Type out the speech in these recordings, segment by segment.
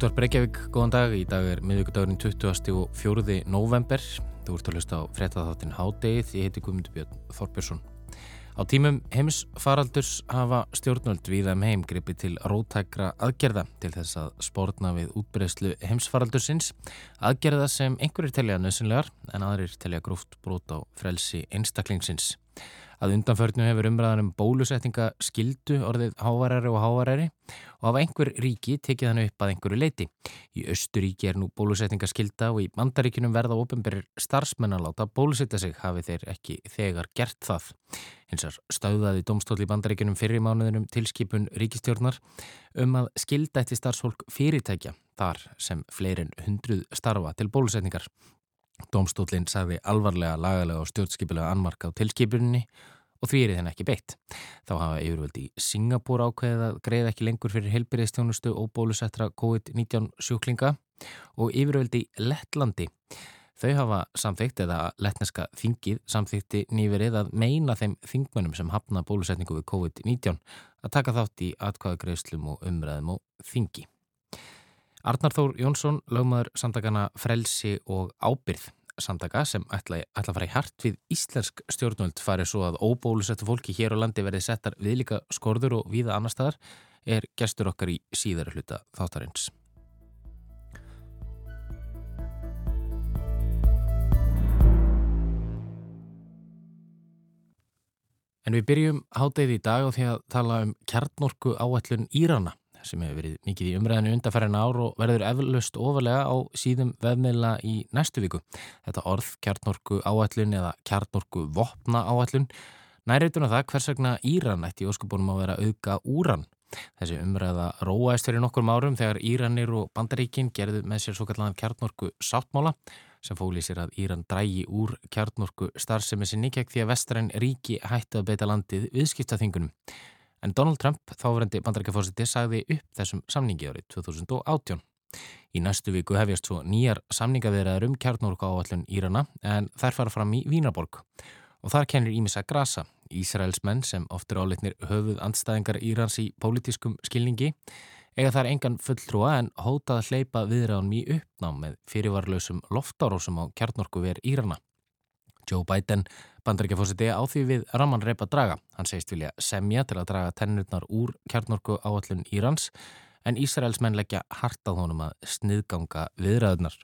Útvar Breykjavík, góðan dag. Í dag er miðvíkudagurinn 20. og 4. november. Þú ert að hlusta á frettatháttin Hádegið. Ég heiti Guðmundur Björn Þorpjörsson. Á tímum heimsfaraldurs hafa stjórnvöld viða um heim gripi til rótækra aðgerða til þess að spórna við útbreyslu heimsfaraldursins. Aðgerða sem einhverjir telja nöðsynlegar en aðrir telja grúft brót á frelsi einstaklingsins. Að undanförnum hefur umræðanum bólusettinga skildu orðið hávarari og hávarari og af einhver ríki tekið hann upp að einhverju leiti. Í Östuríki er nú bólusettinga skilda og í mandaríkinum verða ofinberir starfsmennan láta bólusetta sig hafi þeir ekki þegar gert það. Hins er stöðaði domstóli í bandaríkinum fyrir mánuðinum tilskipun ríkistjórnar um að skilda eftir starfsfólk fyrirtækja þar sem fleirin hundruð starfa til bólusetningar. Dómstólinn sagði alvarlega lagalega og stjórnskipilega anmarka á tilskipuninni og því er þenn ekki beitt. Þá hafa yfirvöldi í Singapúr ákveðið að greið ekki lengur fyrir helbyrðistjónustu og bólusettra COVID-19 sjúklinga og yfirvöldi í Lettlandi. Þau hafa samþygt eða lettneska þingið samþykti nýverið að meina þeim þingmönnum sem hafna bólusetningu við COVID-19 að taka þátt í atkvæðagreifslum og umræðum og þingi. Arnar Þór Jónsson, lögmaður samtakana Frelsi og Ábyrð samtaka sem ætla, ætla að fara í hart við íslensk stjórnvöld farið svo að óbólusettu fólki hér á landi verði settar viðlika skorður og viða annar staðar er gestur okkar í síðara hluta þáttarins. En við byrjum háttegið í dag og því að tala um kjarnorku áætlun Írana sem hefur verið mikið í umræðinu undarfærin ár og verður eflaust ofalega á síðum vefmiðla í næstu viku. Þetta orð, kjarnorku áallun eða kjarnorku vopna áallun, nærreituna það hvers vegna Íran ætti í óskubunum að vera auka úran. Þessi umræða róaðist fyrir nokkur árum þegar Íranir og Bandaríkin gerðu með sér svo kallan kjarnorku sáttmála sem fóli sér að Íran drægi úr kjarnorku starfsemi sinni gegn því að vestræn ríki hætti að beita landið viðskiptaþingunum. En Donald Trump, þáverandi bandarækjafórsiti, sagði upp þessum samningi árið 2018. Í næstu viku hefjast svo nýjar samningavirðar um kjarnorku áallun Írana en þær fara fram í Vínaborg. Og þar kennir Ímisa Grasa, Ísraelsmenn sem oftur áleitnir höfuð andstæðingar Írans í pólitískum skilningi, eiga þar engan fulltrúa en hótað að hleypa viðræðunum í uppnám með fyrirvarlausum loftárósum á kjarnorku verð Írana. Joe Biden bandaríkjafósiti á því við Raman Repa Draga. Hann segist vilja semja til að draga tennurnar úr kjarnorku áallun Írans en Ísraels menn leggja hartað honum að sniðganga viðræðunar.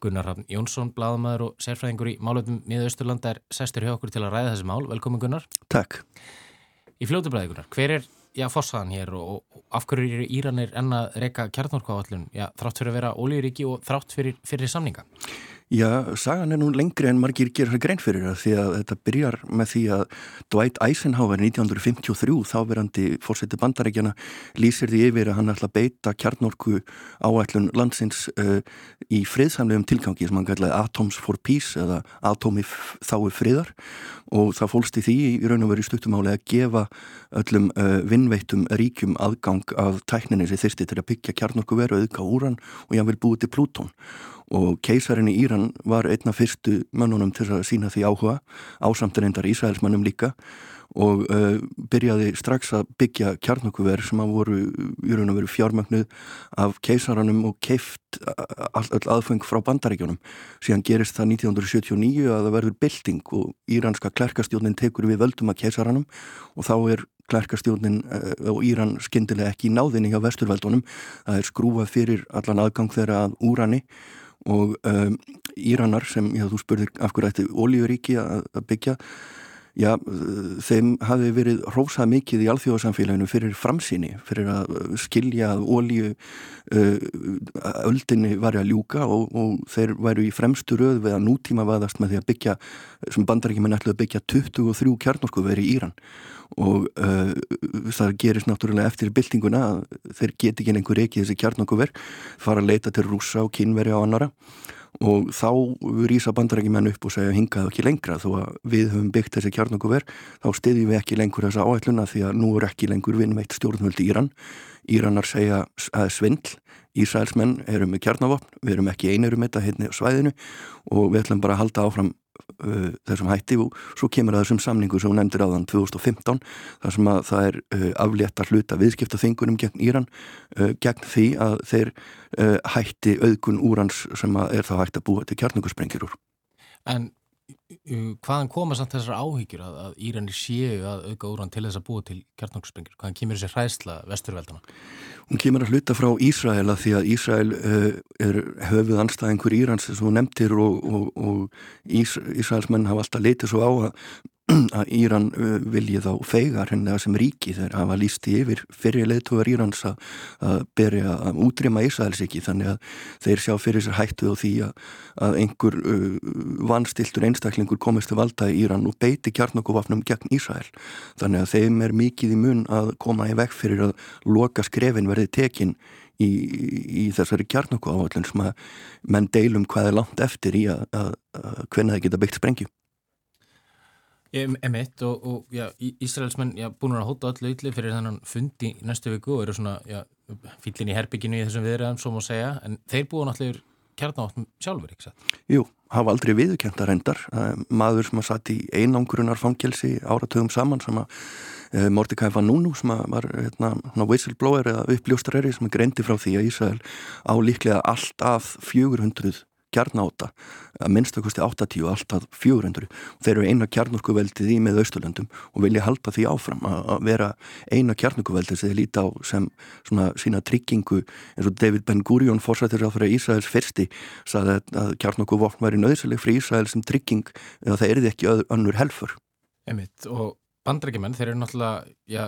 Gunnar Hafn Jónsson, bladamæður og sérfræðingur í málöfum miða Östurlanda er sestur hjá okkur til að ræða þessi mál. Velkomin Gunnar. Takk. Í fljótublaði Gunnar, hver er já, fossaðan hér og, og af hverju eru Íranir enna reyka kjarnorku áallun? Já, þrátt fyrir að vera ólíuríki og þrátt fyrir, fyrir samninga? Já, sagan er nú lengri en margir gerir það grein fyrir það því að þetta byrjar með því að Dwight Eisenhower 1953 þáverandi fórseti bandarækjana lýsir því yfir að hann ætla að beita kjarnorku áætlun landsins uh, í friðsamlegum tilgangi sem hann gætlaði Atoms for Peace eða Atomi þái friðar. Og það fólst í því í raun og veru stuttumáli að gefa öllum uh, vinnveitum ríkjum aðgang af tækninni sem þyrsti til að byggja kjarnorku veru auðvika úran og ég vil búið til Plútón og keisarin í Íran var einna fyrstu mönnunum til að sína því áhuga ásamtur endar Ísraelsmannum líka. Og uh, byrjaði strax að byggja kjarnokkuver sem að voru í raun og veru fjármögnuð af keisaranum og keift all, all aðfeng frá bandaríkjónum síðan gerist það 1979 að það verður bilding og íranska klerkastjónin tekur við völdum að keisaranum. Og þá er klerkastjónin uh, og Íran skindilega ekki í náðinni hjá vesturveldunum það er skrúað fyrir allan aðgang þeirra að úrani og um, Íranar sem, já þú spurðir af hverju ætti ólíuríki að, byggja. Já, þeim hafi verið rósað mikið í alþjóðsamfélaginu fyrir framsýni, fyrir að skilja að ólíu uh, öldinni var að ljúka og, og þeir væru í fremstu röð við að nútíma vaðast með því að byggja sem bandaríkjumenn ætlu að byggja 23 kjarnorku verið í Íran og uh, það gerist náttúrulega eftir byltinguna að þeir geti ekki einhver ekki þessi kjarnokkuver fara að leita til rúsa og kínveri á annara og þá rýsa bandarækjumenn upp og segja hingaðu ekki lengra þó að við höfum byggt þessi kjarnokkuver þá stiðjum við ekki lengur þessa áætluna því að nú er ekki lengur vinnveitt stjórnvöldi Íran. Íranar segja að svindl Ísraelsmenn erum með kjarnavopn, við erum ekki einurum þetta hérna svæðinu og við ætlum bara að halda áfram uh, þessum hætti og svo kemur það þessum samningu sem hún nefndir á þann 2015 þar sem að það er uh, aflétta hluta viðskipta þingunum gegn Íran uh, gegn því að þeir uh, hætti auðgun úrans sem er þá hægt að búa til kjarnungursprengjur úr. En hvaðan koma samt þessar áhyggjur að, að Íranir séu að auka úran til þess að búa til kjartnókssprengjur? Hvaðan kemur þessi hræðsla vesturveldana? Hún kemur að hluta frá Ísrael að því að Ísrael uh, er höfuð anstæðingur Írans sem þú nefndir og, og, og Ís, Ísraelsmenn hafa alltaf leitið svo á að að Íran vilji þá feigar henni að sem ríki þegar hafa líst í yfir fyrir leðtúar Írans að, að berja að útrýma Ísraels ekki þannig að þeir sjá fyrir sér hættu og því að, að einhver vanstiltur einstaklingur komist til valda í Íran og beiti kjarnokuvafnum gegn Ísrael. Þannig að þeim er mikið í mun að koma í vekk fyrir að loka skrefin verði tekin í, í þessari kjarnokuávallun sem að menn deilum hvað er langt eftir í að, að hvenna það geta byggt sprengju Emitt og, og já, Ísraelsmenn búin að hóta allu ylli fyrir þannan fundi næstu viku og eru svona fýllin í herbygginu í þessum viðræðum svo má segja en þeir búin allir kjarnátt sjálfur, ekki satt? Jú, hafa aldrei viðkjönda reyndar maður sem að satt í einangrunar fangelsi áratögum saman sem að e, Mordecai Vanunu sem að var hérna, whistleblower eða uppljóstrari sem að greindi frá því að Ísrael á líklega allt af 400 kjarnáta að minnstakosti 80 og alltaf 400 og þeir eru eina kjarnorkuveldið í með Östurlöndum og vilja halda því áfram að vera eina kjarnorkuveldið sem þeir líti á sem svona sína tryggingu eins og David Ben Gurion fórsættir á fyrir Ísraels fyrsti saði að kjarnorkuvopn væri nöðsileg fyrir Ísrael sem trygging eða það erði ekki önnur helfur Emit og bandrækjumenn þeir eru náttúrulega já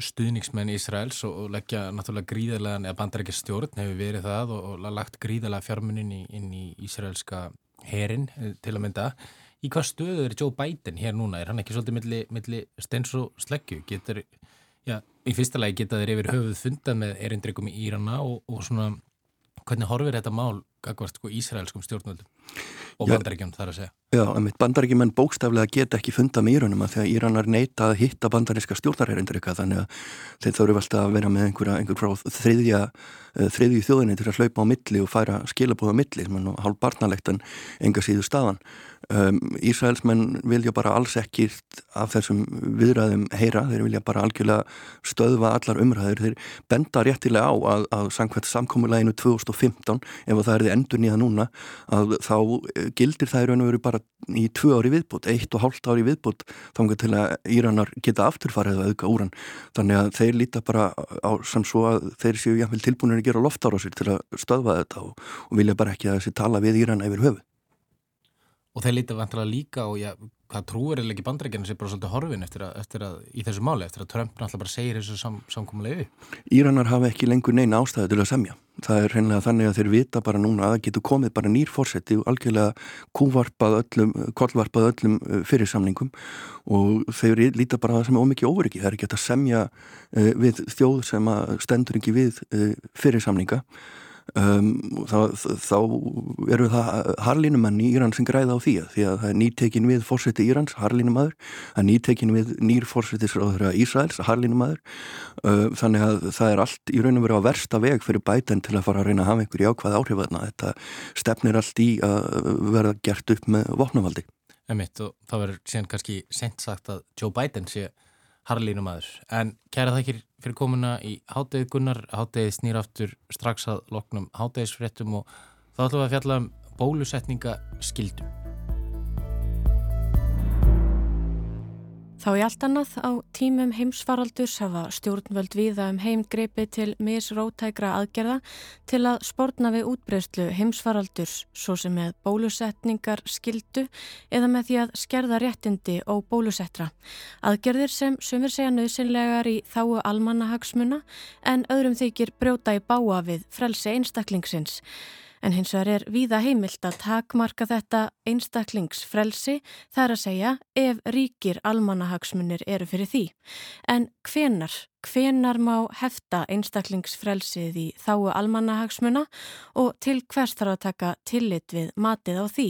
stuðningsmenn Ísraels og, leggja náttúrulega gríðarlega, eða bandarækja stjórn hefur verið það og, og lagt gríðarlega fjármunnin í, inn í Ísraelska herin eh, til að mynda. Í hvað stöðu er Joe Biden hér núna? Er hann ekki svolítið milli, milli stens og sleggju? Getur, já, í fyrsta lagi geta þeir yfir höfuð fundað með erindrikum í Írana og, og svona, hvernig horfir þetta mál gagvart sko, Ísraelskum stjórnvöldum? og bandaríkjum þar að segja. Já, bandaríkjumenn bókstaflega geta ekki funda með Írunum að því að Íranar neita að hitta bandaríska stjórnarherindrika þannig að þeir þurfu alltaf að vera með einhverja, einhver frá þriðja, uh, þriðju þjóðinni til að hlaupa á milli og færa skilabóða á milli, sem er nú hálf barnalegt en enga síðu staðan. Um, Ísraelsmenn vilja bara alls ekki af þessum viðræðum heyra, þeir vilja bara algjörlega stöðva allar umræður, þeir benda réttilega á að, að samkvæmt samkómuleginu 2015, ef það er endur nýða núna, að þá gildir það í raun og veru bara í tvö ári viðbútt, eitt og hálft ári viðbútt þangar til að Íranar geta afturfarið að auka úran. Þannig að þeir líta bara á sem svo að þeir séu jáfnveil tilbúinir að gera loftára sér til að stöðva þetta og, og vilja bara ekki að þessi tala við Írana yfir höfu. Og þeir líta vantilega líka og já, hvað trúir eða ekki bandrækjana sé bara svolítið horfin eftir að, eftir að í þessu máli, eftir að Trump náttúrulega bara segir þessu sam, samkómulegu. Íranar hafa ekki lengur neina ástæði til að semja. Það er hreinlega þannig að þeir vita bara núna að það getur komið bara nýr fórseti og algjörlega kúvarpað öllum, kollvarpað öllum uh, fyrir samningum og þeir líta bara að það sem er ómikið óveriki. Það er ekki að semja uh, við þjóð sem stendur ekki við uh, fyrir samninga Um, þá, þá eru það harlinumenn í Íran sem græða á því að því að það er nýtekin við fórseti Írans, harlinumadur það er nýtekin við nýr fórsetisráður Ísraels, harlinumadur um, þannig að það er allt í raun og veru á versta veg fyrir bæten til að fara að reyna að hafa einhverju ákvað áhrifaðna þetta stefnir allt í að verða gert upp með vopnavaldi. Emitt og það verður síðan kannski sent sagt að Joe Biden sé harlínum aður. En kæra þakkir fyrir komuna í háttegið Gunnar, háttegið snýraftur strax að loknum háttegiðsfrettum og þá ætlum við að fjalla um bólusetninga skildum. Þá í allt annað á tímum heimsfaraldurs hafa stjórnvöld viða um heimgreipi til misrótækra aðgerða til að spórna við útbreyslu heimsfaraldurs svo sem með bólusetningar skildu eða með því að skerða réttindi og bólusettra. Aðgerðir sem sumir segja nöðsynlegar í þáu almannahagsmuna en öðrum þykir brjóta í báa við frelsi einstaklingsins. En hins vegar er víða heimilt að takmarka þetta einstaklingsfrelsi þar að segja ef ríkir almanahagsmunir eru fyrir því. En hvenar hvenar má hefta einstaklingsfrelsið í þáu almannahagsmuna og til hvers þarf að taka tillit við matið á því.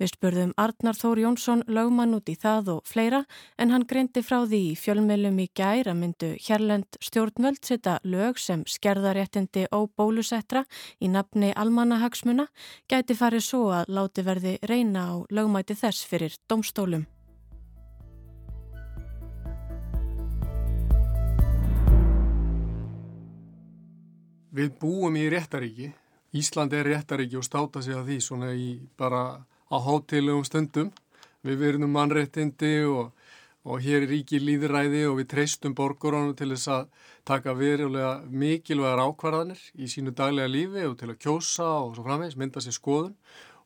Við spurðum Arnar Þór Jónsson lögmann út í það og fleira en hann greindi frá því í fjölmjölum í gær að myndu hérlend stjórnvöld setja lög sem skerðaréttindi og bólusettra í nafni almannahagsmuna gæti farið svo að láti verði reyna á lögmæti þess fyrir domstólum. Við búum í réttaríki, Ísland er réttaríki og státa sig að því svona í bara á hátilegum stundum. Við verðum mannréttindi og, og hér er ríki líðræði og við treystum borguránum til þess að taka verulega mikilvægar ákvarðanir í sínu daglega lífi og til að kjósa og svo framvegs, mynda sér skoðun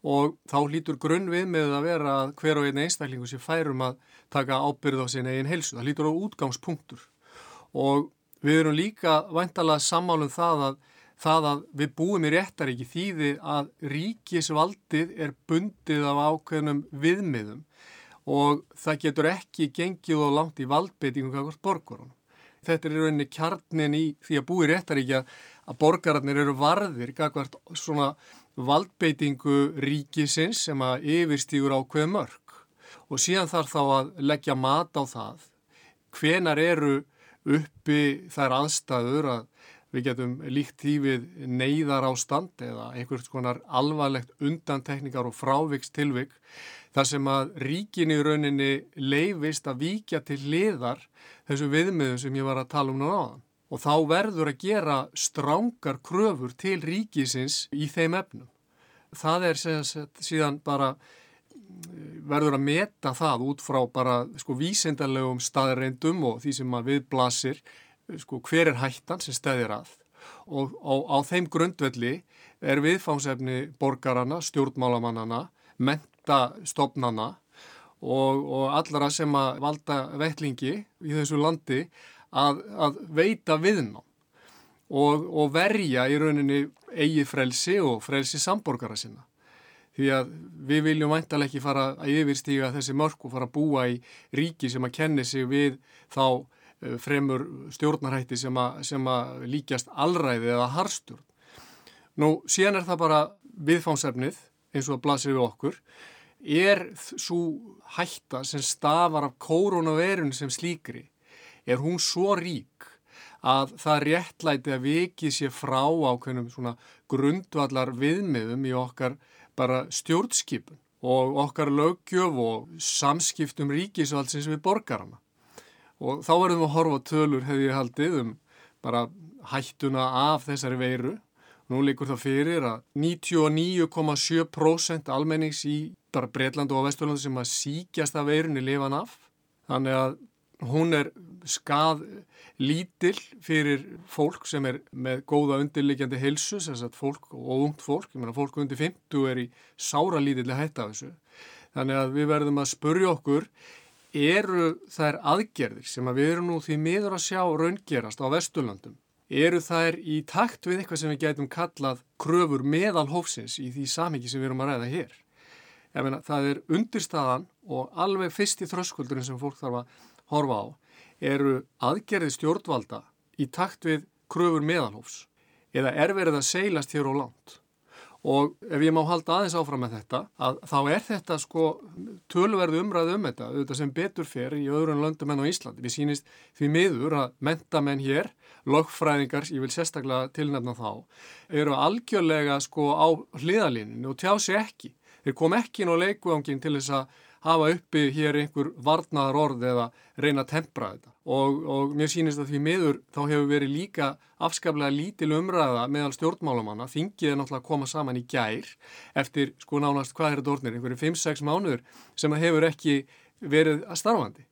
og þá hlýtur grunn við með að vera að hver og einn einstaklingu sé færum að taka ábyrð á sín eigin helsu. Það hlýtur á útgangspunktur og Við erum líka vantalega sammálum það að, það að við búum í réttaríki þýði að ríkisvaldið er bundið af ákveðnum viðmiðum og það getur ekki gengið og langt í valdbeitingum kakvart borgarunum. Þetta er í rauninni kjarnin í því að búi réttaríkja að borgararnir eru varðir kakvart svona valdbeitingu ríkisins sem að yfirstígur ákveð mörg og síðan þarf þá að leggja mat á það hvenar eru uppi þær aðstæður að við getum líkt því við neyðar ástand eða einhvers konar alvarlegt undantekningar og fráviks tilvik þar sem að ríkin í rauninni leifist að víkja til liðar þessu viðmiðum sem ég var að tala um núna áðan. Og þá verður að gera strángar kröfur til ríkisins í þeim efnum. Það er síðan bara verður að meta það út frá bara sko vísendarlegum staðreindum og því sem maður viðblasir sko hver er hættan sem stæðir að. Og á, á þeim grundvelli er viðfánsefni borgarana, stjórnmálamannana, mentastofnana og, og allara sem að valda vettlingi í þessu landi að, að veita viðnám og, og verja í rauninni eigi frelsi og frelsi samborgara sinna því að við viljum væntalega ekki fara að yfirstíga þessi mörg og fara að búa í ríki sem að kenni sig við þá eh, fremur stjórnarhætti sem að, sem að líkjast allræði eða harstjórn. Nú síðan er það bara viðfánsefnið eins og að blasir við okkur er svo hætta sem stafar af koronaverun sem slíkri er hún svo rík að það réttlæti að vikið sé frá ákveðnum svona grundvallar viðmiðum í okkar bara stjórnskipun og okkar lögjöf og samskiptum ríkisvaldsins við borgarana. Og þá verðum við að horfa tölur hefði ég haldið um bara hættuna af þessari veiru. Nú líkur það fyrir að 99,7% almennings í Breitland og Vesturland sem að síkjast af veirunni lifan af. Þannig að hún er skað lítill fyrir fólk sem er með góða undirleikjandi heilsu, þess að fólk og ungt fólk, ég meina fólk undir 50 er í sára lítill að hætta þessu. Þannig að við verðum að spurja okkur, eru þær aðgerðir sem að við erum nú því miður að sjá raungerast á Vesturlandum, eru þær í takt við eitthvað sem við getum kallað kröfur meðal hófsins í því samhengi sem við erum að ræða hér. Meina það er undirstaðan og alveg fyrst í þröskuldurinn sem fólk þarf að horfa á eru aðgerði stjórnvalda í takt við kröfur meðalhófs eða er verið að seilast hér á land og ef ég má halda aðeins áfram með þetta að þá er þetta sko tölverðu umræðu um þetta auðvitað sem betur fer í öðrun löndum enn á Íslandi. Við sínist því miður að mentamenn hér lögfræðingar, ég vil sérstaklega tilnefna þá, eru algjörlega sko á hliðalíninu og tjá sig ekki. Þeir kom ekki inn á leikvangin til þess að hafa uppi hér einhver varnaðar orð eða reyna að tempra þetta. Og, og mér sýnist að því miður þá hefur verið líka afskaplega lítil umræða meðal stjórnmálamanna. Þingið er náttúrulega að koma saman í gær eftir sko nánast hvað er þetta orðnir? Einhverju 5-6 mánuður sem að hefur ekki verið að starfandi.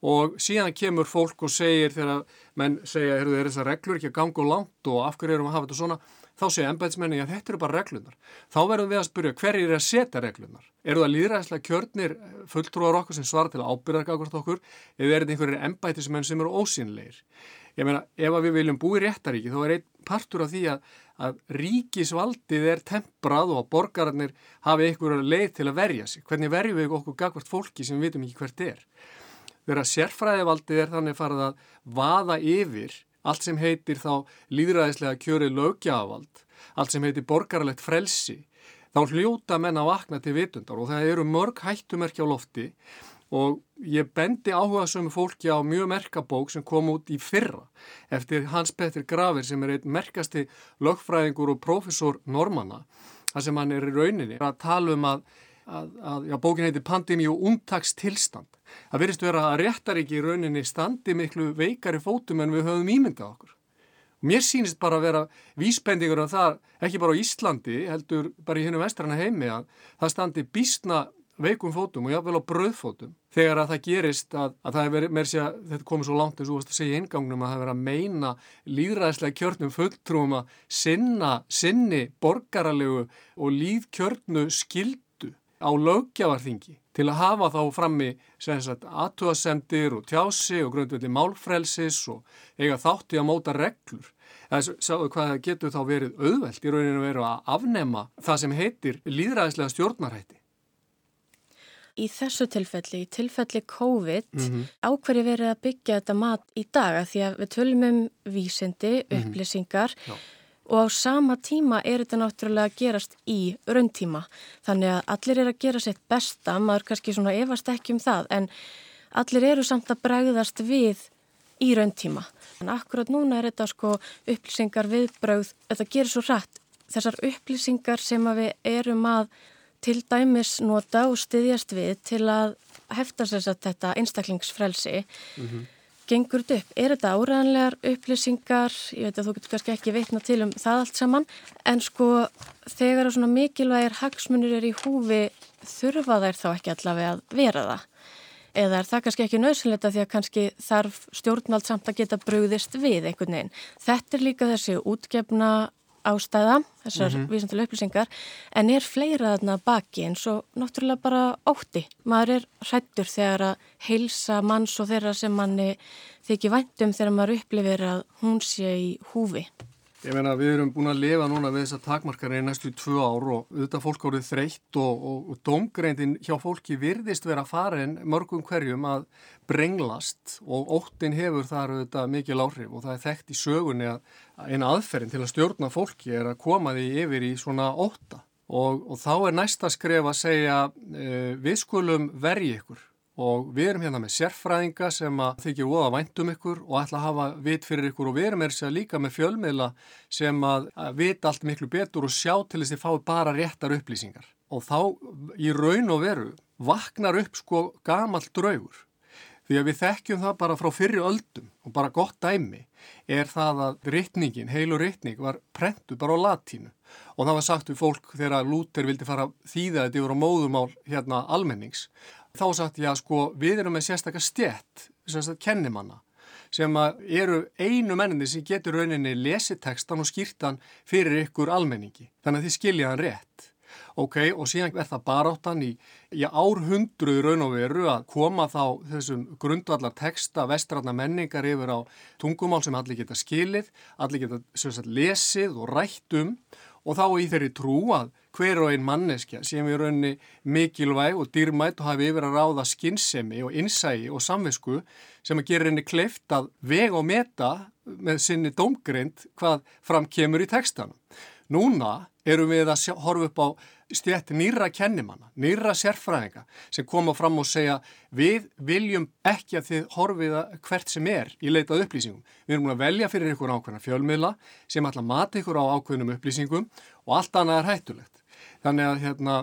Og síðan kemur fólk og segir þegar menn segja, er þessar reglur ekki að ganga og langt og af hverju erum að hafa þetta svona þá segja ennbæðismenni að þetta eru bara reglunar. Þá verðum við að spyrja hver er að setja reglunar? Eru það líðræðislega kjörnir eh, fulltrúar okkur sem svara til að ábyrða okkur eða er þetta einhverjir ennbæðismenn sem eru ósynleir? Ég meina, ef við viljum búi réttaríki þá er einn partur af því að, að ríkisvaldið er temprað og að borgararnir hafi einhverju leið til að verja sig. Hvernig verjum við okkur gagvart fólki sem við vitum ekki hvert er? vera sérfræðivaldið er þannig farið að vaða yfir allt sem heitir þá líðræðislega kjörið lögjavald, allt sem heitir borgarlegt frelsi, þá hljóta menna vakna til vitundar og það eru mörg hættumerkja á lofti og ég bendi áhuga sömu fólki á mjög merkabók sem kom út í fyrra eftir Hans Petter Graver sem er einn merkasti lögfræðingur og profesor Normanna þar sem hann er í rauninni að tala um að, að, að já, bókin heitir Pandemi og umtakstilstand. Það verðist vera að réttar ekki í rauninni standi miklu veikari fótum en við höfum ímyndað okkur. Og mér sýnist bara að vera vísbendingur af það, ekki bara á Íslandi, heldur bara í hennum vestrana heimi að það standi bísna veikum fótum og jáfnvel á bröðfótum þegar að það gerist að, að það verið, mér sé að þetta komið svo langt eins og að segja eingangnum að það verið að meina líðræðislega kjörnum fulltrúum að sinna, sinni borgaralegu og líðkjörnu skildu á lögjavarþingi til að hafa þá frammi aðtúasendir og tjási og grundveldi málfrelsis og eiga þátti að móta reglur. Það sáðu hvað það getur þá verið auðvelt í rauninu verið að afnema það sem heitir líðræðislega stjórnarætti í þessu tilfelli, í tilfelli COVID, mm -hmm. áhverju verið að byggja þetta mat í daga því að við tölum um vísindi, mhm. upplýsingar mm -hmm. Og á sama tíma er þetta náttúrulega að gerast í rauntíma. Þannig að allir er að gera sitt besta, maður kannski svona efast ekki um það, en allir eru samt að bregðast við í rauntíma. En akkurat núna er þetta sko upplýsingar viðbröð, þetta gerir svo rætt, þessar upplýsingar sem við erum að til dæmis nota og styðjast við til að hefta sér þetta einstaklingsfrelsi mm -hmm. Gengur þetta upp? Er þetta áræðanlegar upplýsingar? Ég veit að þú getur kannski ekki veitna til um það allt saman en sko þegar svona mikilvægir hagsmunir er í húfi þurfa þær þá ekki allavega að vera það eða er það kannski ekki nöðsynleita því að kannski þarf stjórnvald samt að geta brúðist við einhvern veginn. Þetta er líka þessi útgefna ástæða, þessar mm -hmm. vísandilega upplýsingar, en er fleira þarna baki eins og náttúrulega bara ótti. Maður er hrættur þegar að heilsa manns og þeirra sem manni þykir væntum þegar maður upplifir að hún sé í húfi. Ég meina við erum búin að lifa núna við þessar takmarkari í næstu tvö ár og auðvitað fólk árið þreytt og, og, og domgreindin hjá fólki virðist vera farin mörgum hverjum að brenglast og óttin hefur þar auðvitað mikil áhrif og það er þekkt í sögunni að eina aðferðin til að stjórna fólki er að koma því yfir í svona ótta. Og, og þá er næsta skref að segja e, við skulum vergi ykkur og við erum hérna með sérfræðinga sem að þykja óða væntum ykkur og ætla að hafa vit fyrir ykkur. Og við erum er sér líka með fjölmiðla sem að, vita allt miklu betur og sjá til þess að þið fái bara réttar upplýsingar. Og þá í raun og veru vaknar upp sko gamal draugur. Því að við þekkjum það bara frá fyrri öldum. Og bara gott dæmi er það að rittningin, heilu rittning var prentu bara á latínu. Og það var sagt við fólk þegar Lúter vildi fara þýða þetta yfir á móðumál hérna almennings þá sagt ég að sko við erum með sérstaklega stjett, sérstaklega kennimanna sem eru einu menninni sem getur rauninni lesitekstan og skýrtan fyrir ykkur almenningi. Þannig að þið skilja hann rétt. Ok, og síðan er það baráttan í, í árhundruð raun og veru að koma þá þessum grundvallar texta vestranna menningar yfir á tungumál sem allir geta skilið, allir geta sagt, lesið og rætt um og þá í þeirri trú að hver og einn manneskja sem er raunni mikilvæg og dýrmætt og hafi yfir að ráða skinnsemi og innsægi og samvisku sem að gera henni kleift að vega og meta með sinni domgrind hvað fram kemur í textanum. Núna erum við að horfa upp á stjætt nýra kennimanna, nýra sérfræðinga sem koma fram og segja við viljum ekki að þið horfiða hvert sem er í leitað upplýsingum. Við erum að velja fyrir ykkur ákveðna fjölmiðla sem ætla að mata ykkur á ákveðnum upplýsingum og allt annað er hættulegt. Þannig að hérna,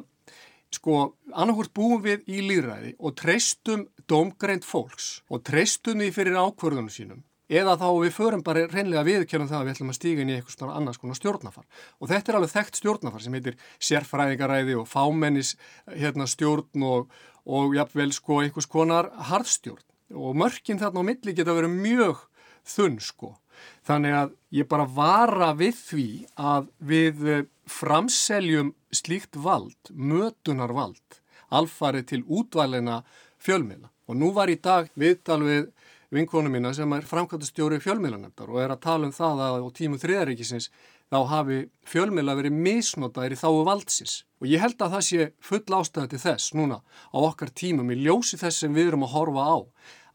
sko, annarkort búum við í líðræði og treystum domgreint fólks og treystum því fyrir ákvörðunum sínum eða þá við förum bara reynlega viðkjörnum það að við ætlum að stíga inn í eitthvað svona annars konar stjórnafar og þetta er alveg þekkt stjórnafar sem heitir sérfræðingaræði og fámennis hérna, stjórn og, og jafnvel sko einhvers konar harðstjórn. Og mörkin þarna á milli geta verið mjög þunn sko. Þannig að ég bara vara við því að við framseljum slíkt vald, mötunar vald alfarið til útvalina fjölmiðla. Og nú var í dag viðtal við vinkonu mína sem er framkvæmtastjóri fjölmiðlanemdar og er að tala um það að á tímu þriðaríkisins þá hafi fjölmiðla verið misnotaðir í þáu valdsins og ég held að það sé full ástæði til þess núna á okkar tímum í ljósi þess sem við erum að horfa á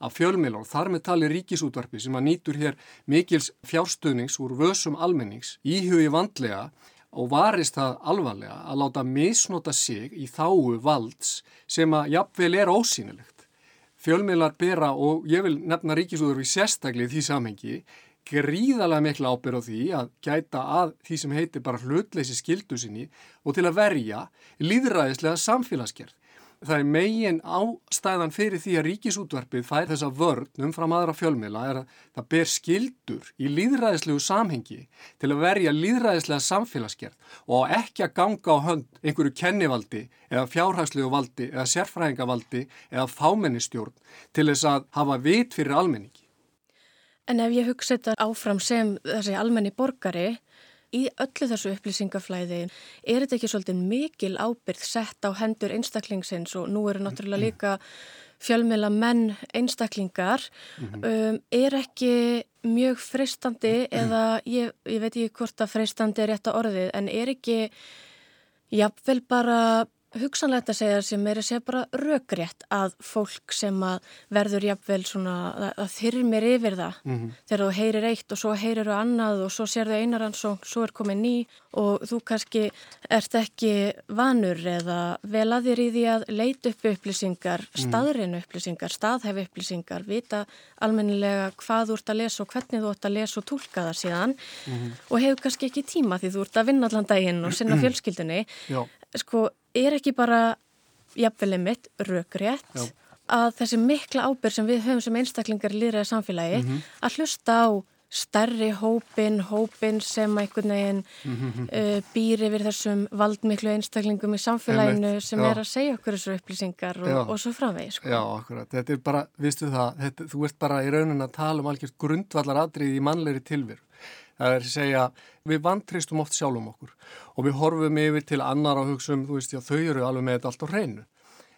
af fjölmiðlar og þar með tali ríkisútvarpi sem að nýtur hér mikils fjárstuðnings úr vössum almennings íhugi vandlega og varist það alvarlega að láta misnota sig í þáu valds sem að jafnvel er ósýnilegt. Fjölmiðlar bera og ég vil nefna ríkisútvarpi sérstaklega í því samhengi gríðarlega mikla ábyrð á því að gæta að því sem heitir bara hlutleysi skildu sinni og til að verja líðræðislega samfélagsgerð það er megin ástæðan fyrir því að ríkisútvarpið fær þessa vörn umfram aðra fjölmiðla er að það ber skildur í líðræðislegu samhengi til að verja líðræðislega samfélagsgerð og ekki að ganga á hönd einhverju kennivaldi eða fjárhagslegu valdi eða sérfræðingavaldi eða fámennistjórn til þess að hafa vit fyrir almenningi. En ef ég hugsa þetta áfram sem þessi almenni borgari í öllu þessu upplýsingaflæði er þetta ekki svolítið mikil ábyrð sett á hendur einstaklingsins? Og nú eru náttúrulega líka fjölmjöla menn einstaklingar. Mhm. um, er ekki mjög freistandi eða ég, ég veit ekki hvort að freistandi er rétt að orðið en er ekki jafnvel bara hugsanlegt að segja sem er að segja bara rökrétt að fólk sem að verður jafnvel svona að þyrmir yfir það mm -hmm. þegar þú heyrir eitt og svo heyrir þú annað og svo sér þau einarans og svo er komið ný og þú kannski ert ekki vanur eða vel að þér í því að leita upp upplýsingar, mhm. staðrinu upplýsingar, staðhefi upplýsingar, vita almennilega hvað þú ert að lesa og hvernig þú ert að lesa og tólka það síðan mm -hmm. og hefur kannski ekki tíma því þú ert að vinna allan daginn og sinna fjölskyldunni. Sko er ekki bara jafnvelið mitt rökrétt Já. að þessi mikla ábyrg sem við höfum sem einstaklingar líðræði samfélagi mm -hmm. að hlusta á stærri hópin, hópin sem einhvern veginn mm -hmm. uh, býr yfir þessum valdmiklu einstaklingum í samfélaginu sem Já. er að segja okkur þessu upplýsingar og, og svo framvegi. Sko. Já, akkurat. Þetta er bara, vistu það, þetta, þú ert bara í raunin að tala um algjörð grundvallar aðrið í mannleiri tilveru. Það er að segja, við vantristum oft sjálfum okkur og við horfum yfir til annar á hugsun, þú veist, já, þau eru alveg með þetta allt á hreinu.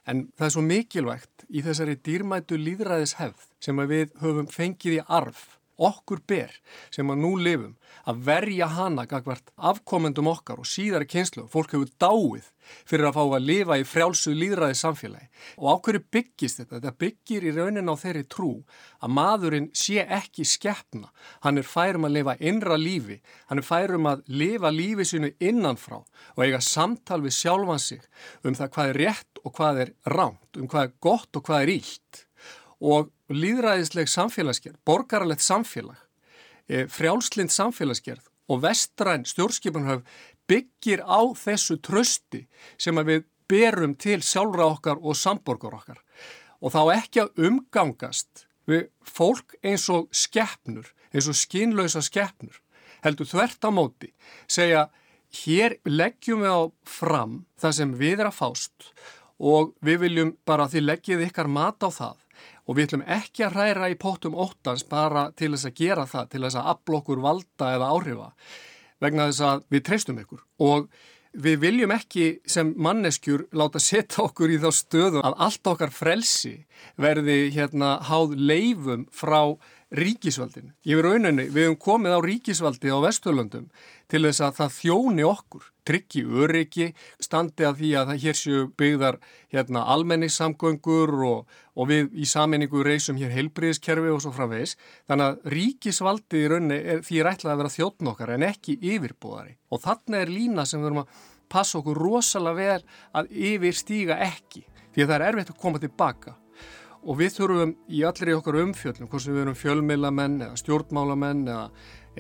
En það er svo mikilvægt í þessari dýrmætu líðræðis hefð sem við höfum fengið í arf okkur ber sem að nú lifum að verja hana gagvert afkomendum okkar og síðari kynslu fólk hefur dáið fyrir að fá að lifa í frjálsu líðræði samfélagi og ákveður byggist þetta, þetta byggir í raunin á þeirri trú að maðurinn sé ekki skeppna, hann er færum að lifa innra lífi, hann er færum að lifa lífi sinu innanfrá og eiga samtal við sjálfan sig um það hvað er rétt og hvað er ránt, um hvað er gott og hvað er ílt og líðræðisleg samfélagsgerð, borgaralegt samfélag, e, frjálslind samfélagsgerð og vestræn stjórnskipunhöf byggir á þessu trösti sem við berum til sjálfra okkar og samborgar okkar. Og þá ekki að umgangast við fólk eins og skeppnur, eins og skinlausa skeppnur, heldur þvert á móti, segja hér leggjum við á fram það sem við er að fást og við viljum bara því leggjið ykkar mat á það og við ætlum ekki að hræra í pótum óttans bara til þess að gera það, til þess að aflokkur valda eða áhrifa vegna þess að við treystum ykkur. Og við viljum ekki sem manneskjur láta setja okkur í þá stöðu að allt okkar frelsi verði hérna háð leifum frá ríkisvaldin. Ég verður rauninni, við hefum komið á ríkisvaldi á Vesturlöndum til þess að það þjóni okkur, tryggi öryggi, standi að því að það hér séu byggðar hérna almennissamgöngur og, og við í saminningu reysum hér heilbriðiskerfi og svo framvegis. Þannig að ríkisvaldi í rauninni er því rætlaði að vera þjóttn okkar en ekki yfirbúðari. Og þarna er lína sem við verum að passa okkur rosalega vel að yfirstíga ekki því að það er erfitt að koma tilbaka og við þurfum í allir í okkar umfjöldum, hvort sem við erum fjölmilamenn eða stjórnmálamenn eða,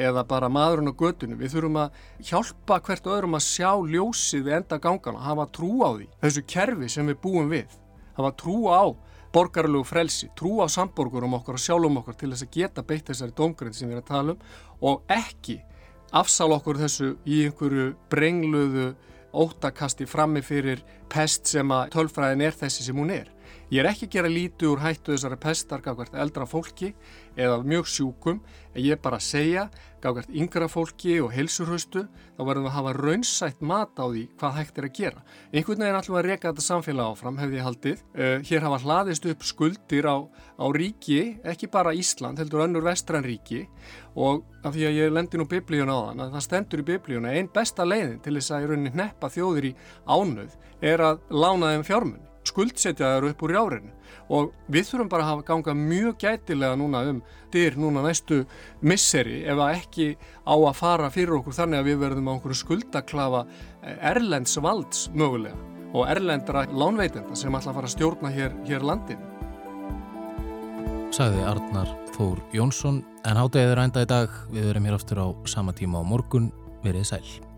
eða bara maðurinn á göttunum, við þurfum að hjálpa hvert öðrum að sjá ljósið við enda gangana, hafa trú á því, þessu kerfi sem við búum við, hafa trú á borgarlegu frelsi, trú á samborgurum okkar og sjálfum okkar til þess að geta beitt þessari domgrind sem við erum að tala um og ekki afsal okkur þessu í einhverju brengluðu óttakasti frammi fyrir pest sem að tölfræðin er þessi sem hún er. Ég er ekki að gera lítið úr hættu þessari pestar gafkvært eldra fólki eða mjög sjúkum en ég er bara að segja gafkvært yngra fólki og heilsurhaustu þá verðum við að hafa raunsætt mat á því hvað hægt er að gera. Einhvern veginn ætlum við að reyka þetta samfélag áfram hefði ég haldið. Uh, hér hafa hlaðist upp skuldir á, á ríki, ekki bara Ísland, heldur önnur vestræn ríki og af því að ég lendi nú biblíun á þann að það stendur í biblíuna einn besta leiðin til þess að í rauninni neppa þjóðir í ánöð er að lána þeim fjármunni skuldsetja þær upp úr járinu og við þurfum bara að ganga mjög gætilega núna um dyr núna næstu misseri ef að ekki á að fara fyrir okkur þannig að við verðum á okkur skuldaklafa erlends valds mögulega og erlendra lánveitenda sem ætla að fara að stjórna hér, hér landin. Sagði Arnar Þór Jónsson en hátegið er ænda í dag við verum hér aftur á sama tíma á morgun verið sæl.